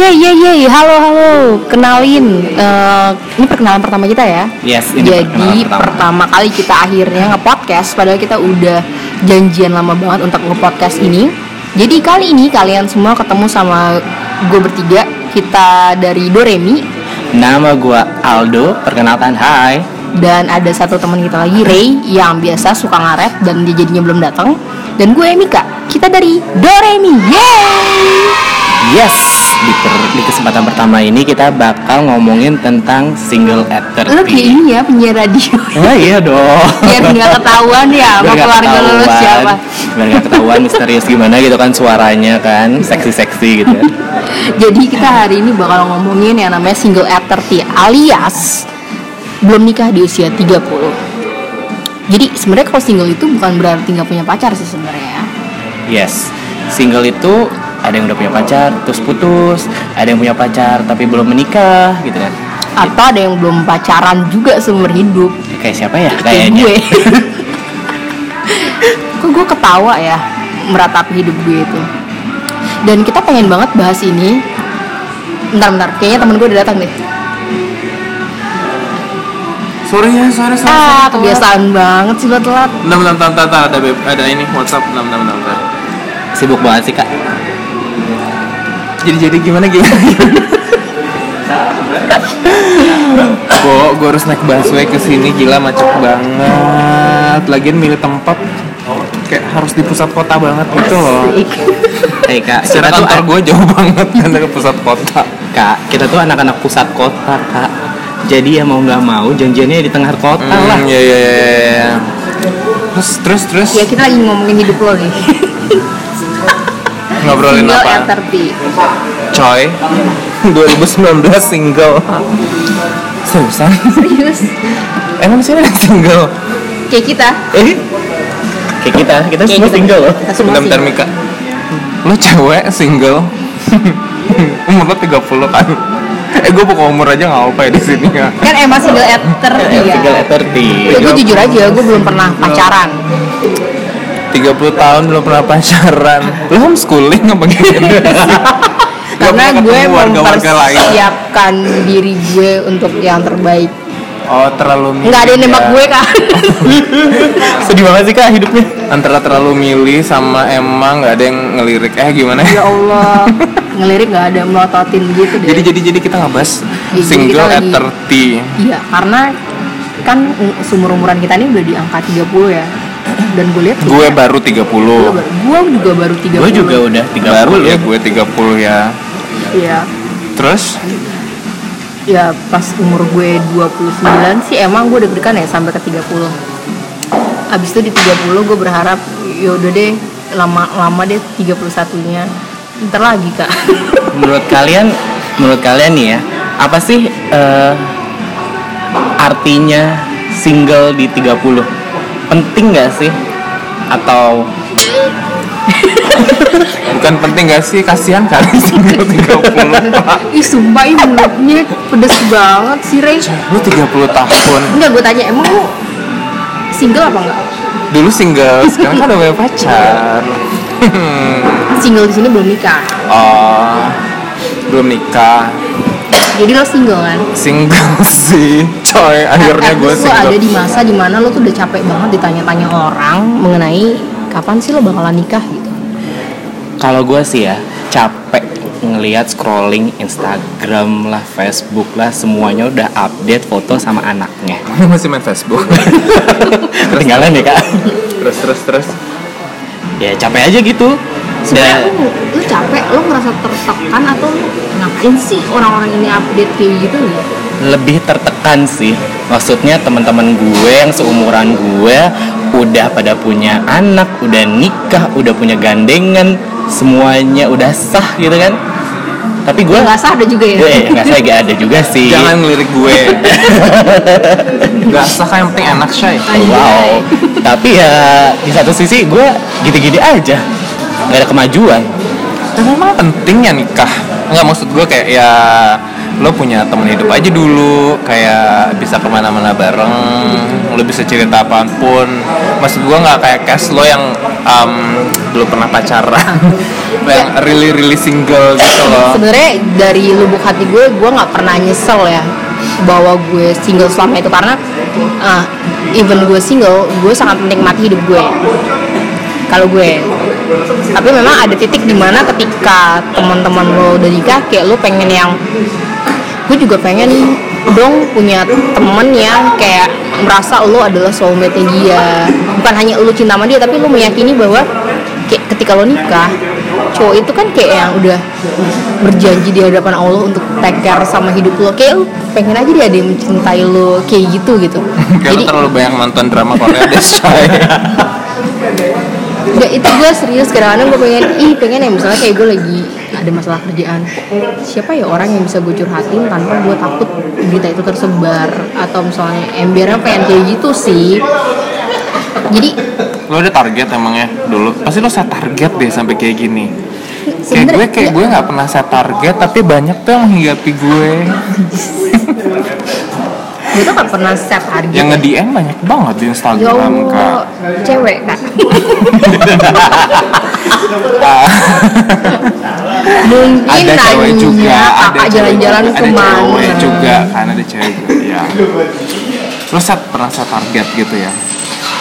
Yeay, yeay, yeay. Halo, halo. Kenalin. eh, ini perkenalan pertama kita ya. Yes, ini Jadi pertama. pertama kali kita akhirnya nge-podcast padahal kita udah janjian lama banget untuk nge-podcast ini. Jadi kali ini kalian semua ketemu sama gue bertiga. Kita dari Doremi Nama gua Aldo, perkenalkan hai. dan ada satu teman kita lagi Ray yang biasa suka ngaret dan dia jadinya belum datang. Dan gue Mika. Kita dari Doremi. Yeay! Yes, di, per- di kesempatan pertama ini kita bakal ngomongin tentang single at Lu 30. kayak ini ya penyiar radio. Oh iya dong. Biar nggak ketahuan ya sama keluarga lu siapa. Biar nggak ketahuan misterius gimana gitu kan suaranya kan, seksi-seksi gitu. ya. Jadi kita hari ini bakal ngomongin yang namanya single at 30 alias belum nikah di usia 30. Jadi sebenarnya kalau single itu bukan berarti nggak punya pacar sih sebenarnya. Yes, single itu ada yang udah punya pacar terus putus, ada yang punya pacar tapi belum menikah gitu kan. Atau ada yang belum pacaran juga seumur hidup. Kayak siapa ya? Kayak Kayaknya. gue. Kok gue ketawa ya meratapi hidup gue itu. Dan kita pengen banget bahas ini. Bentar, bentar. Kayaknya temen gue udah datang deh. Sorry ya, sorry, sorry. Ah, sorry, telat. kebiasaan banget sih lo telat. Bentar, bentar, bentar, bentar, bentar, ada ada ini WhatsApp, bentar, bentar, bentar. Sibuk banget sih kak. Jadi jadi gimana gimana? Kok gue harus naik busway ke sini gila macet banget. Lagian milih tempat kayak harus di pusat kota banget gitu loh. Hei kak, Secara kantor gue jauh banget kan dari pusat kota. kak, kita tuh anak-anak pusat kota kak. Jadi ya mau nggak mau janjiannya di tengah kota lah. Hmm, ya, ya, ya, ya. Terus, terus, terus Ya kita lagi ngomongin hidup lo nih. ngobrolin Single apa? at 30. Coy, 2019 single. Seriusan? Serius? Emang sih ada single? Kayak kita. Eh, kayak kita, kita Kayak semua kita. single loh. Kita semua Bentar-bentar single. Mika Lo cewek single Umur lo 30 kan Eh gue buka umur aja gak apa ya di sini ya Kan emang single at 30 ya. Single at 30. Ya, gue jujur aja, gue belum pernah pacaran 30 tahun belum pernah pacaran. Lo homeschooling apa gimana? Gak Karena gue mempersiapkan diri gue untuk yang terbaik. Oh terlalu milih Nggak ada yang nembak ya. gue kan Sedih banget sih kak hidupnya. Antara terlalu milih sama emang gak ada yang ngelirik. Eh gimana? Ya Allah. Ngelirik gak ada melototin gitu deh. Jadi jadi jadi kita ngebahas Iya, jadi single at lagi- 30 Iya, karena kan seumur umuran kita ini udah di angka 30 ya. Dan gue lihat Gue baru 30 gue juga baru 30. Gue juga udah 30 Baru ya gue 30 ya Iya. Terus Ya pas umur gue 29 sih emang gue deg-degan ya sampai ke 30. Abis itu di 30 gue berharap yaudah deh lama-lama deh 31-nya. Ntar lagi kak. Menurut kalian, menurut kalian nih ya, apa sih eh, artinya single di 30? Penting gak sih? Atau Bukan penting gak sih? Kasihan kali single 30 Ih sumpah ini mulutnya pedes banget sih Ray. Lu 30 tahun Enggak gue tanya emang lu single apa enggak? Dulu single, sekarang kan udah punya pacar Single di sini belum nikah. Oh Belum nikah Jadi lo single kan? Single sih Coy, akhirnya At gue least lo ada single di masa di mana lo tuh udah capek banget ditanya-tanya orang mengenai kapan sih lo bakalan nikah gitu. kalau gue sih ya capek ngelihat scrolling Instagram lah, Facebook lah, semuanya udah update foto sama anaknya. Masih main Facebook Ketinggalan ya kak? Terus, terus, terus Ya capek aja gitu. Sebenarnya lo, lo capek, lo ngerasa tertekan atau ngapain sih orang-orang ini update kayak gitu gitu? lebih tertekan sih. Maksudnya teman-teman gue yang seumuran gue udah pada punya anak, udah nikah, udah punya gandengan, semuanya udah sah gitu kan. Tapi gue Nggak sah ada juga ya? gue nggak sah gak ada juga sih. Jangan ngelirik gue Gak sah kan yang penting enak Shay Wow. Tapi ya di satu sisi gue gini-gini aja, nggak ada kemajuan. Tapi emang pentingnya nikah? Enggak maksud gue kayak ya Lo punya temen hidup aja dulu. Kayak bisa ke mana-mana bareng. Lo bisa cerita apa pun. Maksud gue nggak kayak cash lo yang um, belum pernah pacaran. Yang really really single gitu loh. Sebenarnya dari lubuk hati gue gue nggak pernah nyesel ya bahwa gue single selama itu. Karena uh, even gue single gue sangat menikmati hidup gue. Kalau gue tapi memang ada titik di mana ketika teman-teman lo udah nikah kayak lo pengen yang gue juga pengen dong punya temen yang kayak merasa lo adalah soulmate dia. Bukan hanya lo cinta sama dia tapi lo meyakini bahwa kayak ketika lo nikah cowok itu kan kayak yang udah berjanji di hadapan Allah untuk take care sama hidup lo. Kayak lo pengen aja dia ada yang mencintai lo kayak gitu gitu. Kayak lu terlalu banyak nonton drama Korea deh Nggak, itu gue serius kadang-kadang gue pengen ih pengen ya misalnya kayak gue lagi ada masalah kerjaan siapa ya orang yang bisa gue curhatin tanpa gue takut berita itu tersebar atau misalnya embernya pengen kayak gitu sih jadi Lo ada target emangnya dulu? Pasti lo set target deh sampai kayak gini. Kayak gue kayak gue nggak pernah set target tapi banyak tuh yang menghinggapi gue. gue tuh gak pernah set target Yang nge-DM banyak banget di Instagram Allah kak. cewek kak mungkin ada cewek nanya juga, ada kakak jalan-jalan juga, ada ke mana cewek juga, kan ada cewek juga. Ya. Lo set pernah set target gitu ya?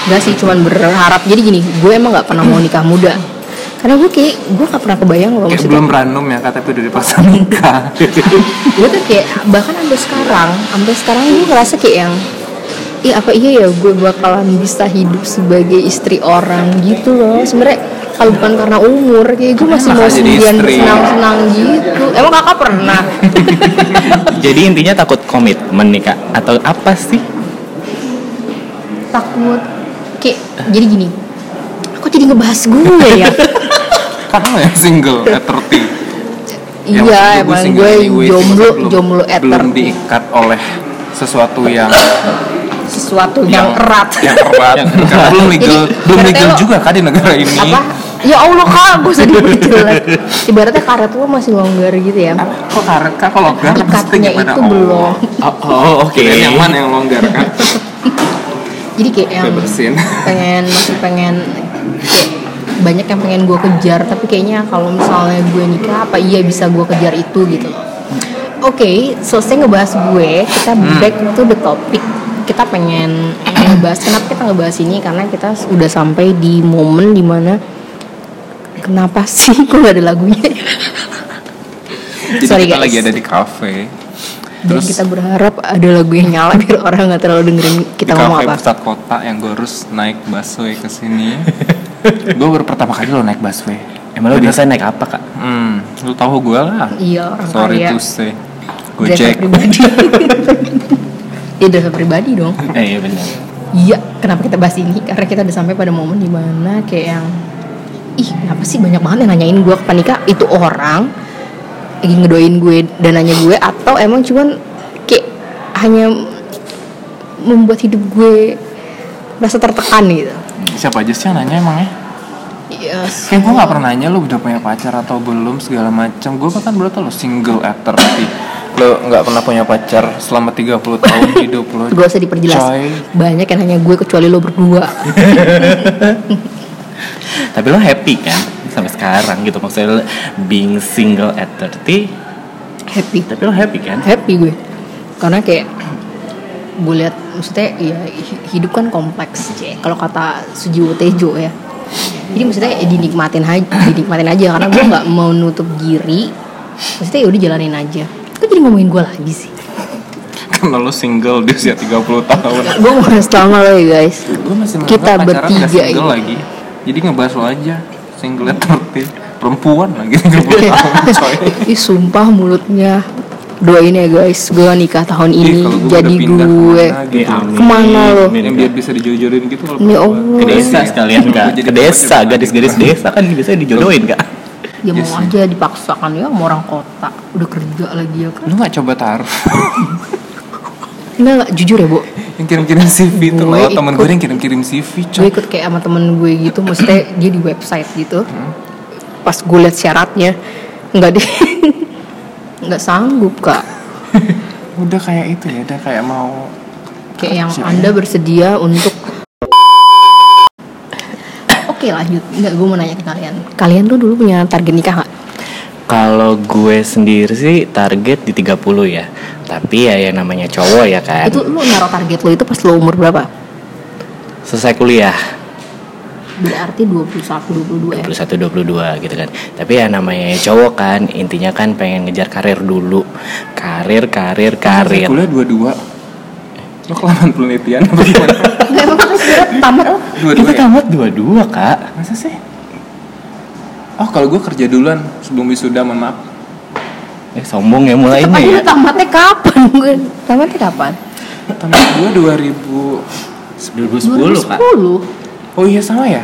Gak sih, cuman berharap. Jadi gini, gue emang gak pernah mau nikah muda. Karena gue kayak, gue gak pernah kebayang loh Kayak maksudnya. belum random ya kata itu udah dipaksa nikah. Gue tuh kayak, bahkan sampai sekarang, sampai sekarang gue ngerasa kayak yang, Ih apa iya ya gue bakalan bisa hidup sebagai istri orang gitu loh Sebenernya kalau bukan karena umur kayak gue masih mau sendirian istri. bersenang-senang gitu Emang kakak pernah? Jadi intinya takut komitmen nih kak atau apa sih? Takut Kayak, jadi gini Kok jadi ngebahas gue ya? Kan lo yang single at 30. Ya, iya maksud emang single gue anyway, jomblo, belum- jomblo at Belum 30. diikat oleh sesuatu yang Sesuatu yang, erat. yang erat. Karena belum legal Jadi, belum legal lo- juga kan di negara ini. Apa? Ya Allah kak gue sedih jelek. Ibaratnya karet lo masih longgar gitu ya. Kok karet kak? Kalau longgar ikatnya itu belum. Oh, oh, oke. Kirain yang mana yang longgar kan jadi kayak yang bebersin pengen masih pengen kayak banyak yang pengen gue kejar tapi kayaknya kalau misalnya gue nikah apa iya bisa gue kejar itu gitu loh Oke, selesai ngebahas gue, kita back to the topic. Kita pengen ngebahas kenapa kita ngebahas ini karena kita udah sampai di momen di mana kenapa sih kok gak ada lagunya? jadi Sorry kita guys. lagi ada di cafe Dan terus kita berharap ada lagu yang nyala biar orang nggak terlalu dengerin kita di ngomong apa. pusat kota yang gue harus naik busway ke sini gue baru pertama kali lo naik busway Emang lo biasa naik apa kak? hmm lu tahu gue lah Iya orang sorry kaya. to say Driver Gojek pribadi. Iya driver pribadi dong. Eh iya benar. Iya, kenapa kita bahas ini? Karena kita udah sampai pada momen di mana kayak yang ih kenapa sih banyak banget yang nanyain gue kapan nikah itu orang lagi ngedoain gue dan nanya gue atau emang cuman kayak hanya membuat hidup gue merasa tertekan gitu. Siapa aja sih yang nanya emangnya Yes. Kayak gue gak pernah nanya lo udah punya pacar atau belum segala macam. Gue bahkan baru tau lo single at 30 Lo gak pernah punya pacar selama 30 tahun hidup lo Gak usah diperjelas. Coy. Banyak yang nanya gue kecuali lo berdua. Tapi lo happy kan sampai sekarang gitu maksudnya lo being single at 30 Happy. tapi lo happy kan? happy gue karena kayak gue lihat maksudnya ya hi- hidup kan kompleks. Kalau kata Sujiwo Tejo ya. Jadi maksudnya ya dinikmatin aja dinikmatin aja. Karena gue nggak mau nutup diri. Maksudnya ya udah jalanin aja. Kok jadi ngomongin gue lagi sih? Karena lo single di usia 30 tahun. Gue tau sama lo ya guys. Gue masih Kita bertiga single ini. lagi? Jadi ngebahas lo aja. Single 30 Perempuan lagi 30 tahun coy. Ih sumpah mulutnya doain ya guys gue nikah tahun Ih, ini kalau gue jadi gue ke mana gitu. Ya amin. Ke mana lo? Yang Kak. biar bisa dijodohin gitu kalau Ya. Allah. ke desa sekalian kak Jadi ke desa gadis-gadis desa kan biasanya dijodohin kak ya Yes, mau aja dipaksakan ya sama orang kota udah kerja lagi ya kan Lu gak coba taruh Enggak, enggak, jujur ya, Bu. Yang kirim-kirim CV tuh Gue lo Temen gue yang kirim-kirim CV Gue coy ikut kayak sama temen gue gitu, maksudnya dia di website gitu. Hmm. Pas gue liat syaratnya, enggak deh. Enggak sanggup, Kak. Udah kayak itu ya Udah kayak mau Kayak yang Siapa? Anda bersedia untuk oke lanjut nggak gue mau nanya ke kalian kalian tuh dulu punya target nikah nggak Kalau gue sendiri sih target di 30 ya. Tapi ya yang namanya cowok ya kan. itu lu naruh target lo itu pas lo umur berapa Selesai kuliah berarti 21 22 ya 21 22 gitu kan. Tapi ya namanya cowok kan intinya kan pengen ngejar karir dulu. Karir, karir, karir. Kuliah dua-dua. Lo kelamaan penelitian apa gimana? Enggak emang kan sebenarnya tamat lo Dua-dua Kita ya? tamat dua-dua, Kak. Masa sih? Oh kalau gue kerja duluan sebelum wisuda, mohon maaf. Eh sombong ya mulainya Tapi ya. tamatnya kapan? Gue tamatnya kapan? Tamat gue 2000 2010, Kak. 2010 Oh iya sama ya?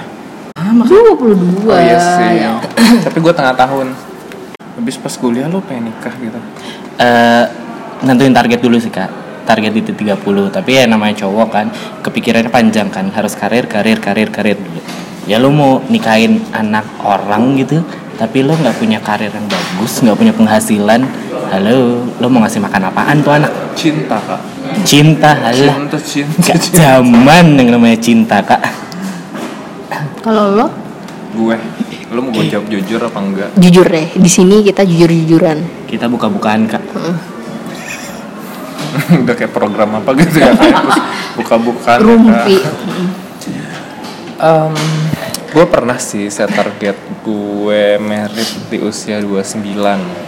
22 Oh iya sih. ya. Tapi gue tengah tahun. Habis pas kuliah lo pengen nikah gitu. eh nentuin target dulu sih kak target itu 30 tapi ya namanya cowok kan kepikirannya panjang kan harus karir karir karir karir dulu ya lu mau nikahin anak orang gitu tapi lo nggak punya karir yang bagus nggak punya penghasilan halo lo mau ngasih makan apaan tuh anak Cinta kak. cinta halah Cinta cinta. Gak cinta. zaman yang namanya cinta kak Kalau lo Gue. Lo mau gue jawab jujur apa enggak? jujur deh, di sini kita jujur-jujuran. kita buka-bukaan kak Udah kayak program apa gitu ya kayak buka-bukan. Rumpi. Um, gue pernah sih set target gue merit di usia 29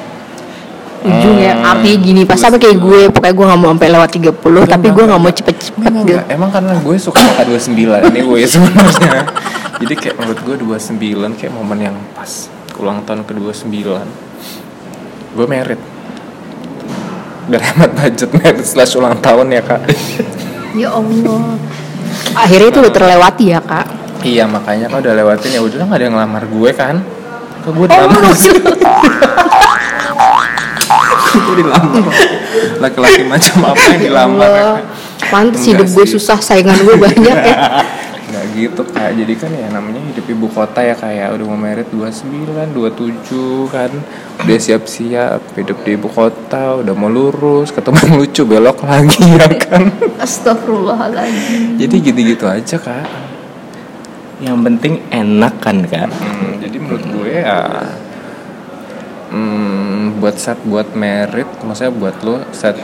Ujung ya, artinya gini, pas sampai kayak gue, pokoknya gue gak mau sampai lewat 30, tapi gue gak mau cepet-cepet Enggak, gitu. enggak. Emang karena gue suka angka 29 ini gue sebenarnya. Jadi kayak menurut gue 29 kayak momen yang pas ulang tahun ke 29. Gue merit. Biar hemat budget merit slash ulang tahun ya kak. Ya Allah. Akhirnya itu udah terlewati ya kak. iya makanya kan udah lewatin ya udah nggak ada yang ngelamar gue kan. Kok gue Oh, gue dilamar. Laki-laki macam apa yang dilamar? ya? Pantes Enggak hidup gue susah, saingan gue banyak ya. nggak gitu kak jadi kan ya namanya hidup ibu kota ya kayak udah mau merit 29, 27 kan udah siap-siap hidup di ibu kota udah mau lurus ketemu yang lucu belok lagi ya kan Astagfirullahaladzim. jadi gitu-gitu aja kak yang penting enak kan kak Hmm, jadi menurut gue ya hmm, buat set buat merit maksudnya buat lo set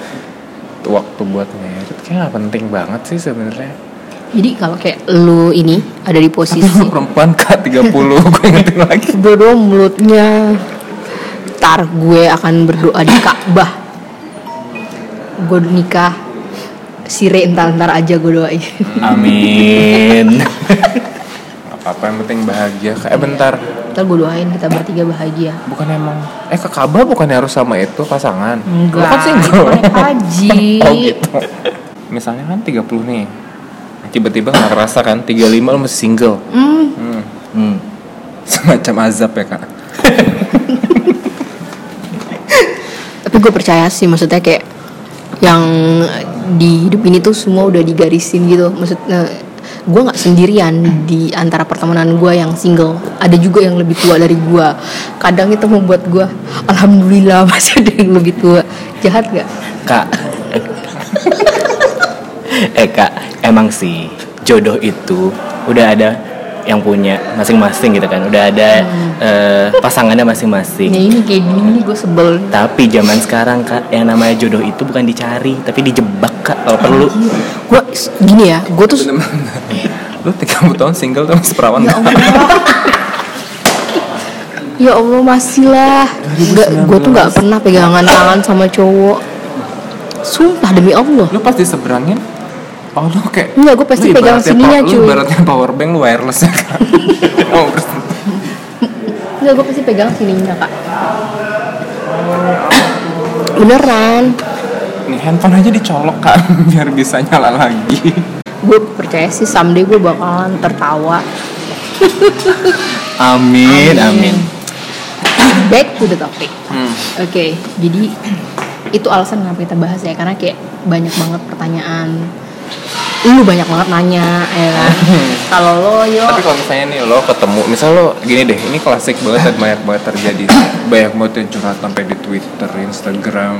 waktu buat merit kayak nggak penting banget sih sebenarnya. Jadi kalau kayak lu ini ada di posisi perempuan kak 30 gue ingetin lagi. Dodo mulutnya. Ntar gue akan berdoa di Ka'bah. Gue nikah. Sire entar-entar aja gue doain. Amin apa apa yang penting bahagia. Kayak bentar. Ntar gue doain kita bertiga bahagia. Bukan emang. Eh ke Ka'bah bukan harus sama itu pasangan? Enggak, kan single. Itu kan naik haji. Oh gitu. Misalnya kan 30 nih. Tiba-tiba nggak kerasa kan 35 lo masih single. Hmm, hmm. hmm. semacam azab ya kak. Tapi gue percaya sih maksudnya kayak Yang di hidup ini tuh semua udah digarisin gitu. Maksudnya gue nggak sendirian di antara pertemanan gue yang single. Ada juga yang lebih tua dari gue kadang itu membuat gue alhamdulillah masih ada yang lebih tua. Jahat gak Kak. Eh kak Emang sih Jodoh itu Udah ada Yang punya Masing-masing gitu kan. Udah ada eh, Pasangannya masing-masing. Nah ini kayak gini nih gue sebel. Tapi zaman sekarang kak Yang namanya jodoh itu bukan dicari Tapi dijebak kak Kalau perlu. Gue gini ya Gue tuh lo 30 tahun single tuh masih perawan. Ya Allah. Ya Allah masih lah. Nggak, Gue tuh gak pernah pegangan tangan sama cowok. Sumpah demi Allah. Lo pas diseberangin oh lo kayak Enggak, gue pasti lu pegang sininya, pa- lu cuy. ibaratnya power bank lu wireless ya kan? Oh, Enggak gue pasti pegang sininya kak. Beneran. Nih handphone aja dicolok kan biar bisa nyala lagi. Gue percaya sih someday gue bakalan tertawa. Amin. Amin. Back to the topic. Hmm. Oke, jadi itu alasan kenapa kita bahas ya karena kayak banyak banget pertanyaan. Lu banyak banget nanya, ya kan? Kalau lo yo Tapi kalau misalnya nih lo ketemu, misal lo gini deh, ini klasik banget dan banyak banget terjadi, banyak banget yang curhat sampai di Twitter, Instagram.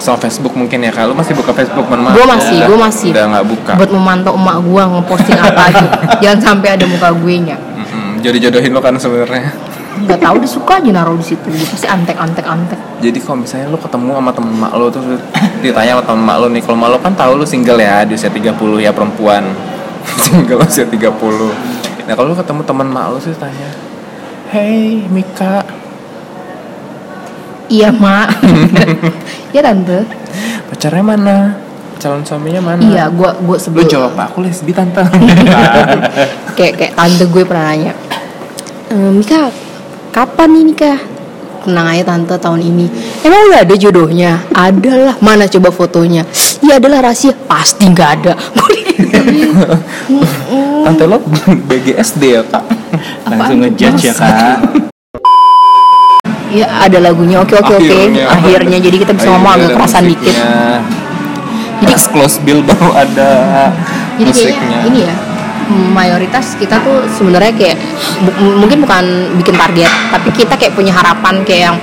Soal Facebook mungkin ya kalau masih buka Facebook mohon maaf. Gue masih, Udah- gue masih. Udah nggak buka. Buat memantau emak gue ngeposting apa aja. Jangan sampai ada muka gue nya. Mm-mm, Jodoh-jodohin lo kan sebenarnya. Gak tahu dia suka aja naruh di situ. Dia pasti antek antek antek. Jadi kalau misalnya lo ketemu sama temen mak lo terus ditanya sama temen mak lo nih, kalau mak lo kan tahu lo single ya di usia 30 ya perempuan. single usia 30. Nah, kalau lo ketemu temen mak lo sih tanya, "Hey, Mika, Iya mak. Iya tante. pacarnya mana? Calon suaminya mana?" Iya, gue Lo sebelum jawab, "Aku lesbi, Tante." kayak kayak tante gue pernah nanya e, Mika kapan nih nikah tenang aja tante tahun ini. Emang udah ada jodohnya? Ada lah mana coba fotonya? Ya adalah rahasia. Pasti nggak ada. Tante lo BGSD ya, Kak? Langsung ngejudge ya kak. ya ada lagunya. Oke oke oke. Akhirnya. akhirnya. Jadi kita bisa ngomong agak kerasan musiknya. dikit. Jadi- Pas close bill baru ada jadi musiknya. ini ya mayoritas kita tuh sebenarnya kayak bu- mungkin bukan bikin target tapi kita kayak punya harapan kayak yang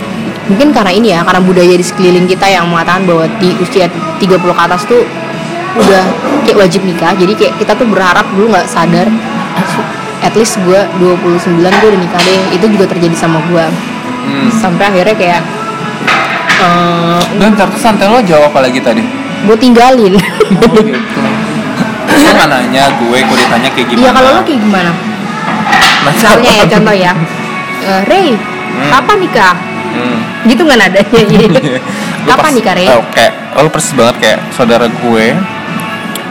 mungkin karena ini ya karena budaya di sekeliling kita yang mengatakan bahwa di usia 30 ke atas tuh udah kayak wajib nikah jadi kayak kita tuh berharap dulu nggak sadar at least gue 29 gue udah nikah deh itu juga terjadi sama gue Hmm. sampai akhirnya kayak eh Dan terus santai lo jawab apa lagi tadi? gue tinggalin Oh gitu. Nggak nanya gue, kok ditanya kayak gimana? iya kalau lo kayak gimana? Misalnya ya contoh ya. Eh, Ray Hmm. kapan nikah? Hmm. gitu nggak nadanya jadi Lu kapan nikah Ray Oh, kayak lo persis banget kayak saudara gue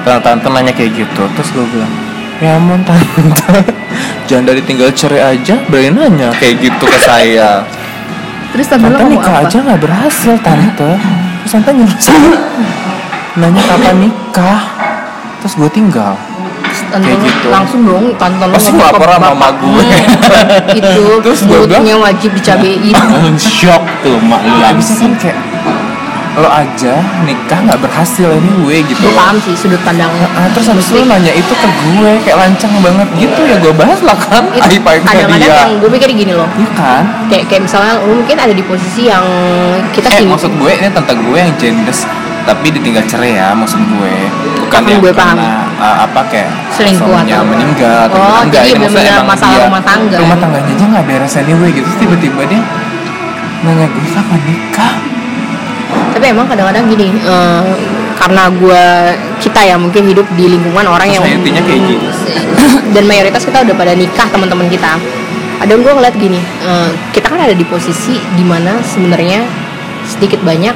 tante-tante nanya kayak gitu. Terus gue bilang ya ampun tante jangan dari tinggal cerai aja berani nanya kayak gitu ke saya. Terus tante tante nikah apa? aja nggak berhasil tante. Terus tante nyuruh saya nanya kapan nikah terus gue tinggal. Tante kayak lo gitu. langsung dong tante lo Pasti ke ngelaporan sama mama gue. "Hmm, itu Terus gue bilang- wajib dicabein. Shock tuh mak lu langsung. kan kayak lo aja nikah nggak berhasil anyway gitu. Gue paham sih sudut pandangnya Ah, terus habis itu lo nanya itu ke gue kayak lancang banget gitu ya gue bahas lah kan. Itu aib aibnya kadang-kadang dia. yang gue pikir gini loh. Iya kan? Kayak kayak misalnya lo mungkin ada di posisi yang kita eh kini maksud gue ini tante gue yang jendes tapi ditinggal cerai ya maksud gue bukan yang gue paham. karena uh, apa kayak Selingkuh atau- meninggal atau Oh, enggak. Jadi maksudnya bener-bener emang masalah dia rumah tangga. rumah tangganya aja nggak beres anyway gitu. Terus tiba-tiba dia nanya gue kapan nikah? Tapi emang kadang-kadang gini eh, karena gue kita ya mungkin hidup di lingkungan orang yang Terus intinya kayak gitu. Dan mayoritas kita udah pada nikah teman-teman kita. Kadang gue ngeliat gini eh, kita kan ada di posisi di mana sebenarnya sedikit banyak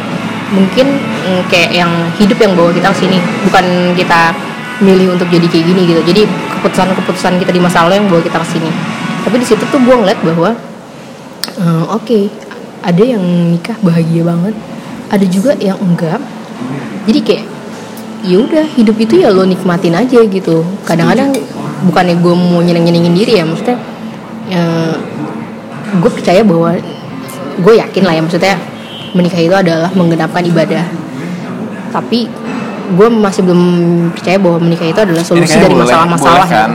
mungkin mm, kayak yang hidup yang bawa kita ke sini bukan kita milih untuk jadi kayak gini gitu. Jadi keputusan-keputusan kita di masa lalu yang bawa kita ke sini. Tapi di situ tuh gue ngeliat bahwa eh, oke ada yang nikah bahagia banget ada juga yang enggak. Jadi kayak ya udah hidup itu ya lo nikmatin aja gitu. Kadang-kadang bukannya gue mau nyeneng nyenengin diri ya maksudnya gue percaya bahwa gue yakin lah ya maksudnya menikah itu adalah menggenapkan ibadah. Tapi gue masih belum percaya bahwa menikah itu adalah solusi dari boleh- masalah-masalah boleh kan?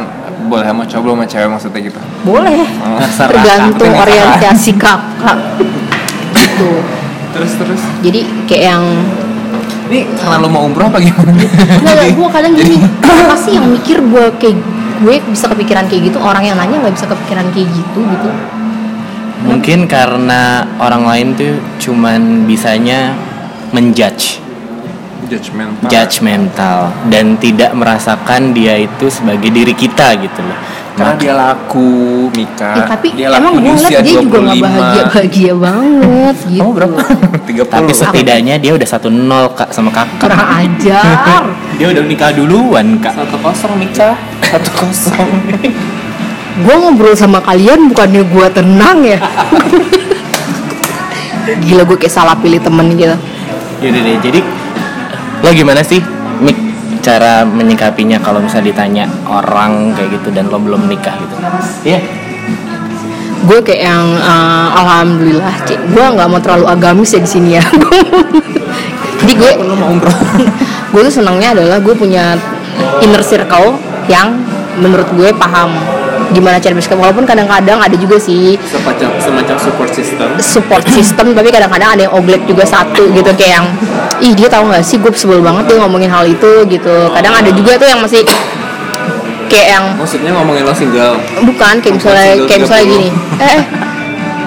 Boleh sama cowok belum sama cewek maksudnya gitu? Boleh. Terserah. tergantung orientasi kakak gitu. Terus terus. Jadi kayak yang ini karena lo mau umroh apa gimana? Nggak, gue kadang gini. apa sih yang mikir gue kayak gue bisa kepikiran kayak gitu? Orang yang nanya nggak bisa kepikiran kayak gitu gitu Mungkin karena orang lain tuh cuman bisanya menjudge, judgmental. Judgmental. Dan tidak merasakan dia itu sebagai diri kita gitu loh. karena Maka- dia laku Mika. Ya tapi dia emang laku di gue ngeliat dia juga nggak 25. bahagia bahagia banget gitu. kamu berapa 30 tapi setidaknya dia udah satu nol kak sama kakak. kurang ajar. Dia udah nikah duluan kak. satu kosong Mika. Satu kosong gue ngobrol sama kalian bukannya gue tenang ya? Gila gue kayak salah pilih temen gitu. Yaudah deh, jadi lo gimana sih Mik cara menyikapinya kalau misalnya ditanya orang kayak gitu dan lo belum nikah gitu? Iya. gue kayak yang eh, alhamdulillah gue nggak mau terlalu agamis ya di sini ya. Jadi gue gue tuh senangnya adalah gue punya inner circle yang menurut gue paham gimana cara basic walaupun kadang-kadang ada juga sih. Semacam semacam support system. Support system tapi kadang-kadang ada yang oglek juga satu gitu kayak yang ih dia tahu nggak sih? Gue sebel banget dia ngomongin hal itu gitu. Kadang ada juga tuh yang masih kayak yang maksudnya ngomongin lo single. Bukan kayak misalnya kayak misalnya 30. gini. Eh, eh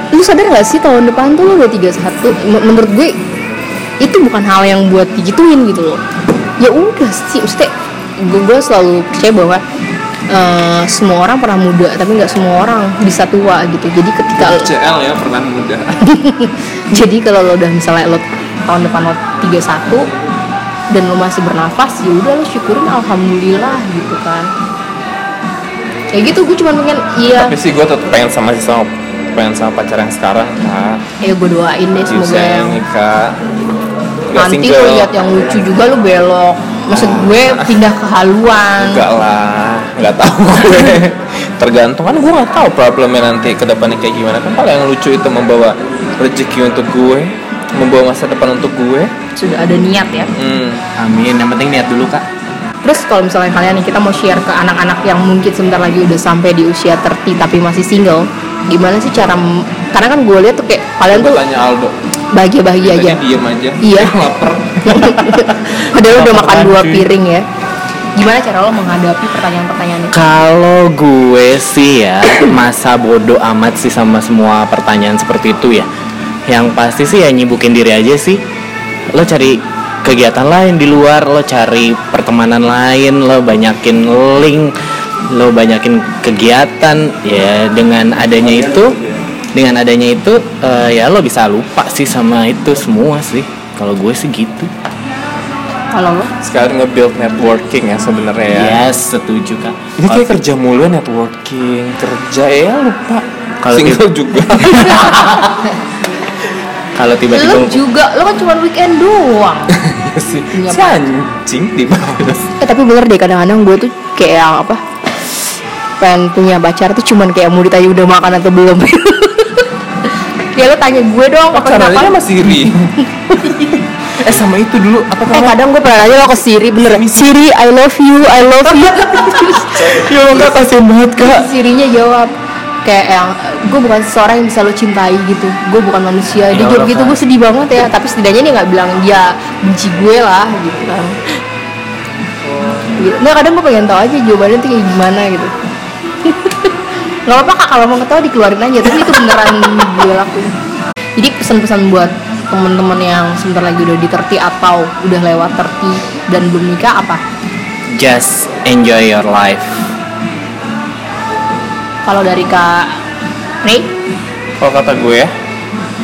lu sadar gak sih tahun depan tuh lu udah 31 M- menurut gue itu bukan hal yang buat digituin gitu loh. Ya udah sih gue, gue selalu percaya bahwa eh, semua orang pernah muda tapi nggak semua orang bisa tua gitu. Jadi ketika CL ya pernah muda. Jadi kalau lo udah misalnya lo tahun depan lo 31 dan lo masih bernafas ya udah lo syukurin alhamdulillah gitu kan. Kayak gitu gue cuma pengen iya. Tapi sih gue tetap pengen sama si sama pengen sama pacar yang sekarang kak. Ya gue doain deh semoga yang nikah nanti lo lihat yang lucu juga lo belok. Maksud gue pindah ke haluan enggak lah nggak tahu gue tergantung kan gue nggak tahu problemnya nanti ke depannya kayak gimana kan kalau yang lucu itu membawa rezeki untuk gue membawa masa depan untuk gue sudah ada niat ya hmm. Amin. Yang penting niat dulu kak. terus kalau misalnya kalian nih kita mau share ke anak-anak yang mungkin sebentar lagi udah sampai di usia 30 tapi masih single gimana sih cara karena kan gue lihat tuh kayak kalian tuh tanya Aldo bahagia-bahagia aja tadi diem aja Iya. lapar Padahal udah makan dua piring ya. Gimana cara lo menghadapi pertanyaan-pertanyaan itu? Kalau gue sih ya masa bodoh amat sih sama semua pertanyaan seperti itu ya. Yang pasti sih ya nyibukin diri aja sih. Lo cari kegiatan lain di luar, lo cari pertemanan lain, lo banyakin link, lo banyakin kegiatan ya dengan adanya itu dengan adanya itu eh, ya lo bisa lupa sih sama itu semua sih. Kalau gue sih gitu. Kalau lo? sekali nge-build networking ya sebenarnya ya Yes, setuju kak. ini kayak kerja mulu ya, networking kerja ya lupa Kalau single juga Kalau tiba-tiba Lo juga, lo kan cuma weekend doang. Iya sih Punya si anjing di bawah eh tapi bener deh kadang-kadang gue tuh kayak yang apa? Pengen punya pacar tuh cuman kayak mau ditanya udah makan atau belum. ya lo tanya gue dong apa caranya kenapa? Sama Siri eh sama itu dulu. Apa Eh kadang gue pernah nanya lo ke Siri bener. Siri. I love you I love you. Ya enggak kasihan banget kak. Sirinya jawab kayak yang gue bukan seseorang yang bisa lo cintai gitu. Gue bukan manusia. Dia Ya jawab gitu gue sedih banget ya. Tapi setidaknya dia nggak bilang dia benci gue lah gitu kan. Gitu. nggak kadang gue pengen tahu aja jawabannya tuh kayak gimana gitu. Nggak apa-apa kak kalau mau ketawa dikeluarin aja. Tapi itu beneran gue lakuin. Jadi pesan-pesan buat temen-temen yang sebentar lagi udah di 30 atau udah lewat 30 dan belum nikah apa? Just enjoy your life. kalau dari kak Ray kalau kata gue ya.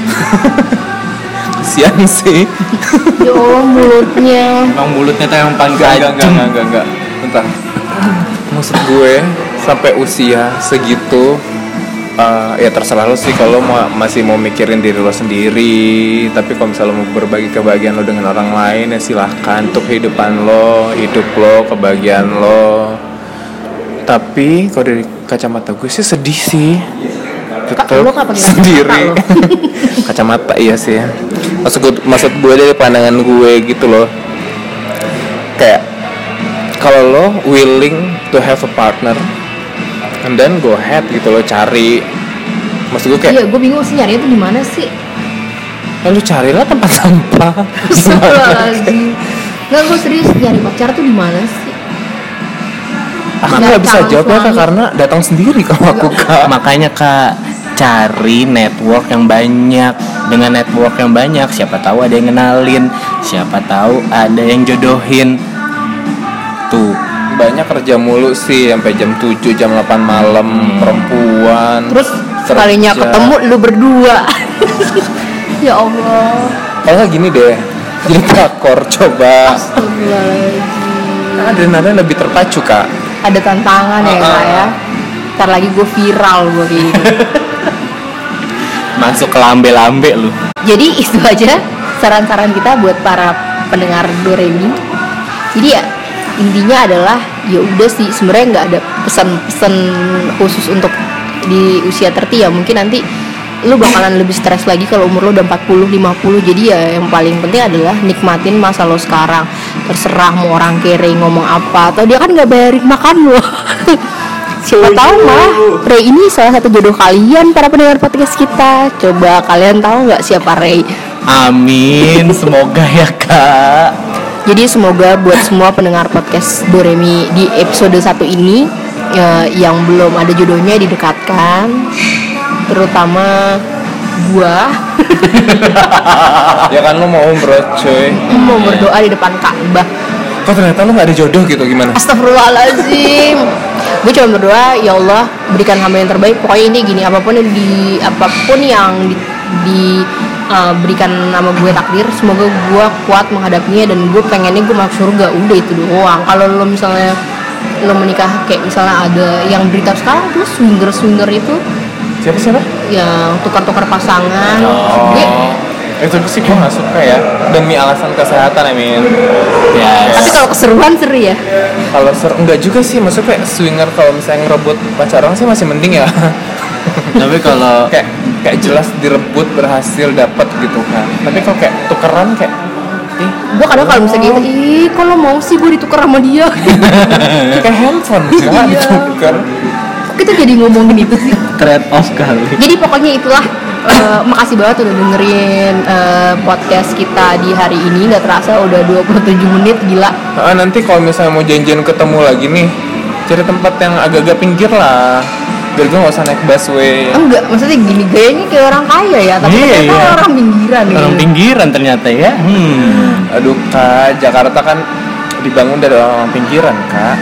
Kasihan sih. Ya Allah mulutnya. Emang mulutnya tuh yang paling enggak enggak enggak enggak enggak. Bentar maksud gue sampai usia segitu eh, ya terserah lo sih kalau mau masih mau mikirin diri lo sendiri tapi kalau misalnya mau berbagi kebahagiaan lo dengan orang lain ya silahkan untuk kehidupan lo hidup lo kebahagiaan lo. Tapi kalau dari kacamata gue sih sedih sih. Tetap sendiri. Kacamata kacamata iya sih. Maksud gue maksud gue dari pandangan gue gitu loh. Kayak kalau lo willing to have a partner and then go ahead gitu lo cari. Maksud gue kayak Iya, gue bingung sih nyarinya tuh di mana sih? ya lu carilah tempat sampah. Astagfirullahaladzim. Nggak, gue serius nyari pacar tuh di mana sih? aku Nggak bisa jawab ya kak karena datang sendiri kalau aku kak. Makanya kak cari network yang banyak. Dengan network yang banyak siapa tahu ada yang kenalin siapa tahu ada yang jodohin banyak kerja mulu sih sampai jam 7 jam 8 malam perempuan Terus sekalinya kerja. ketemu lu berdua. ya Allah. kalau nggak gini deh jadi prakor coba Astagfirullahaladzim. Kan adrenalin lebih terpacu kak Ada tantangan ya Ah, kak ah. ya. Ntar lagi gue viral gue kayak gitu. masuk ke lambe-lambe lu Jadi itu aja saran-saran kita buat para pendengar Doremi. Jadi ya intinya adalah ya udah sih sebenarnya nggak ada pesan-pesan khusus untuk di usia 30 ya. Mungkin nanti lu bakalan lebih stres lagi kalau umur lu udah 40 50 jadi ya yang paling penting adalah nikmatin masa lo sekarang. Terserah mau orang kere ngomong apa atau dia kan nggak bayarin makan lo siapa tahu mah Ray ini salah satu jodoh kalian para pendengar podcast kita. Coba kalian tahu nggak siapa Ray Amin, semoga ya kak. Jadi semoga buat semua pendengar podcast Doremi di episode 1 ini ya, yang belum ada jodohnya didekatkan terutama gua. Ya kan lu mau umroh cuy. Mau berdoa di depan Ka'bah. Kok ternyata lu nggak ada jodoh gitu gimana? Astagfirullahaladzim. Gue cuma berdoa Ya Allah berikan hamba yang terbaik. Pokoknya ini gini Apa pun yang di Apa pun yang di, di, uh, Berikan nama gue takdir Semoga gue kuat menghadapinya Dan gue pengennya gue masuk surga. Udah itu doang. Kalau lo misalnya Lo menikah kayak misalnya ada Yang berita sekarang tuh Swinger-swinger itu. Siapa siapa? Yang tukar-tukar pasangan. Gue- itu sih gue nggak suka ya. Demi alasan kesehatan I mean. Ya, Tapi kalau keseruan seru ya. Kalau ser enggak juga sih. Maksudnya kayak swinger kalau misalnya ngerebut pacar orang sih masih mending ya. Tapi kalau kayak kayak jelas direbut berhasil dapat gitu kan tapi kalau kayak tukeran kayak ih Gue kadang kalau misalnya gitu Ih kalau mau sih gue ditukar sama dia? Kayak handphone kan Iya. ditukar. Kok kita jadi ngomongin itu sih? Trade off kali. Jadi pokoknya itulah eh, makasih banget udah dengerin eh, podcast kita di hari ini. Nggak terasa udah 27 menit gila. Ah, nanti kalau misalnya mau janjian ketemu lagi nih cari tempat yang agak-agak pinggir lah biar gue nggak usah naik busway enggak maksudnya gini gayanya kayak orang kaya ya tapi Iya, ternyata iya. orang pinggiran nih Orang pinggiran ternyata ya. Hmm. aduh kak Jakarta kan dibangun dari orang pinggiran kak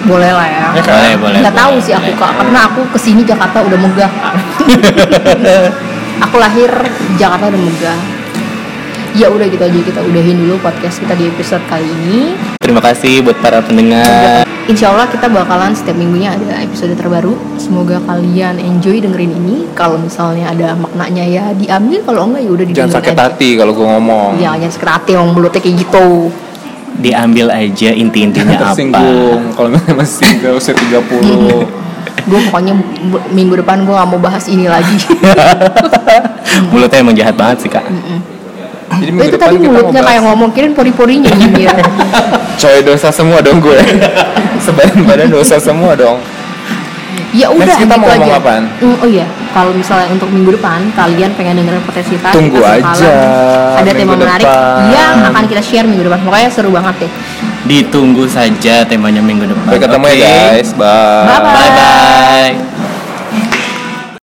boleh lah ya Ya? Boleh, boleh. nggak tahu boleh, sih aku boleh. kak karena aku ke sini Jakarta udah megah Kak. aku lahir Jakarta udah megah ya udah gitu aja kita udahin dulu podcast kita di episode kali ini Terima kasih buat para pendengar. Insya Allah kita bakalan setiap minggunya ada episode terbaru. Semoga kalian enjoy dengerin ini. Kalau misalnya ada maknanya ya diambil, kalau enggak ya udah didengerin jangan sakit aja. hati kalau gue ngomong Jangan jangan sakit hati, emang mulutnya kayak gitu. Diambil aja inti-intinya apa. tersinggung kalau misalnya masih single usia 30 Gue pokoknya minggu depan gue gak mau bahas ini lagi. Mulutnya emang jahat banget sih kak. Jadi minggu itu depan tadi kita mau mulutnya kayak ngomong kirim pori-porinya nyindir. coy dosa semua dong gue sebadan badan dosa semua dong ya udah Next kita gitu mau ngomong aja. apaan? Mm, oh iya, kalau misalnya untuk minggu depan kalian pengen dengerin podcast kita, Tunggu aja ada tema menarik depan. yang akan kita share minggu depan. Pokoknya seru banget deh. Ditunggu saja temanya minggu depan. sampai ketemu ya guys bye Bye-bye. Bye bye.